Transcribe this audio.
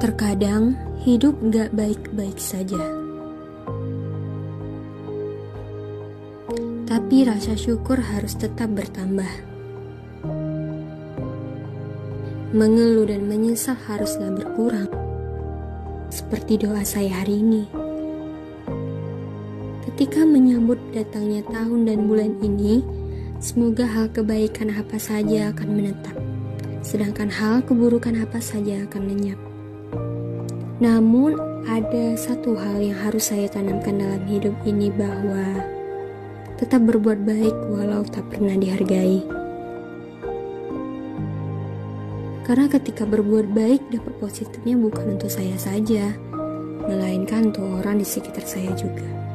Terkadang hidup gak baik-baik saja. Tapi rasa syukur harus tetap bertambah. Mengeluh dan menyesal haruslah berkurang. Seperti doa saya hari ini. Ketika menyambut datangnya tahun dan bulan ini, semoga hal kebaikan apa saja akan menetap, sedangkan hal keburukan apa saja akan lenyap. Namun, ada satu hal yang harus saya tanamkan dalam hidup ini bahwa tetap berbuat baik walau tak pernah dihargai. Karena ketika berbuat baik dapat positifnya bukan untuk saya saja, melainkan untuk orang di sekitar saya juga.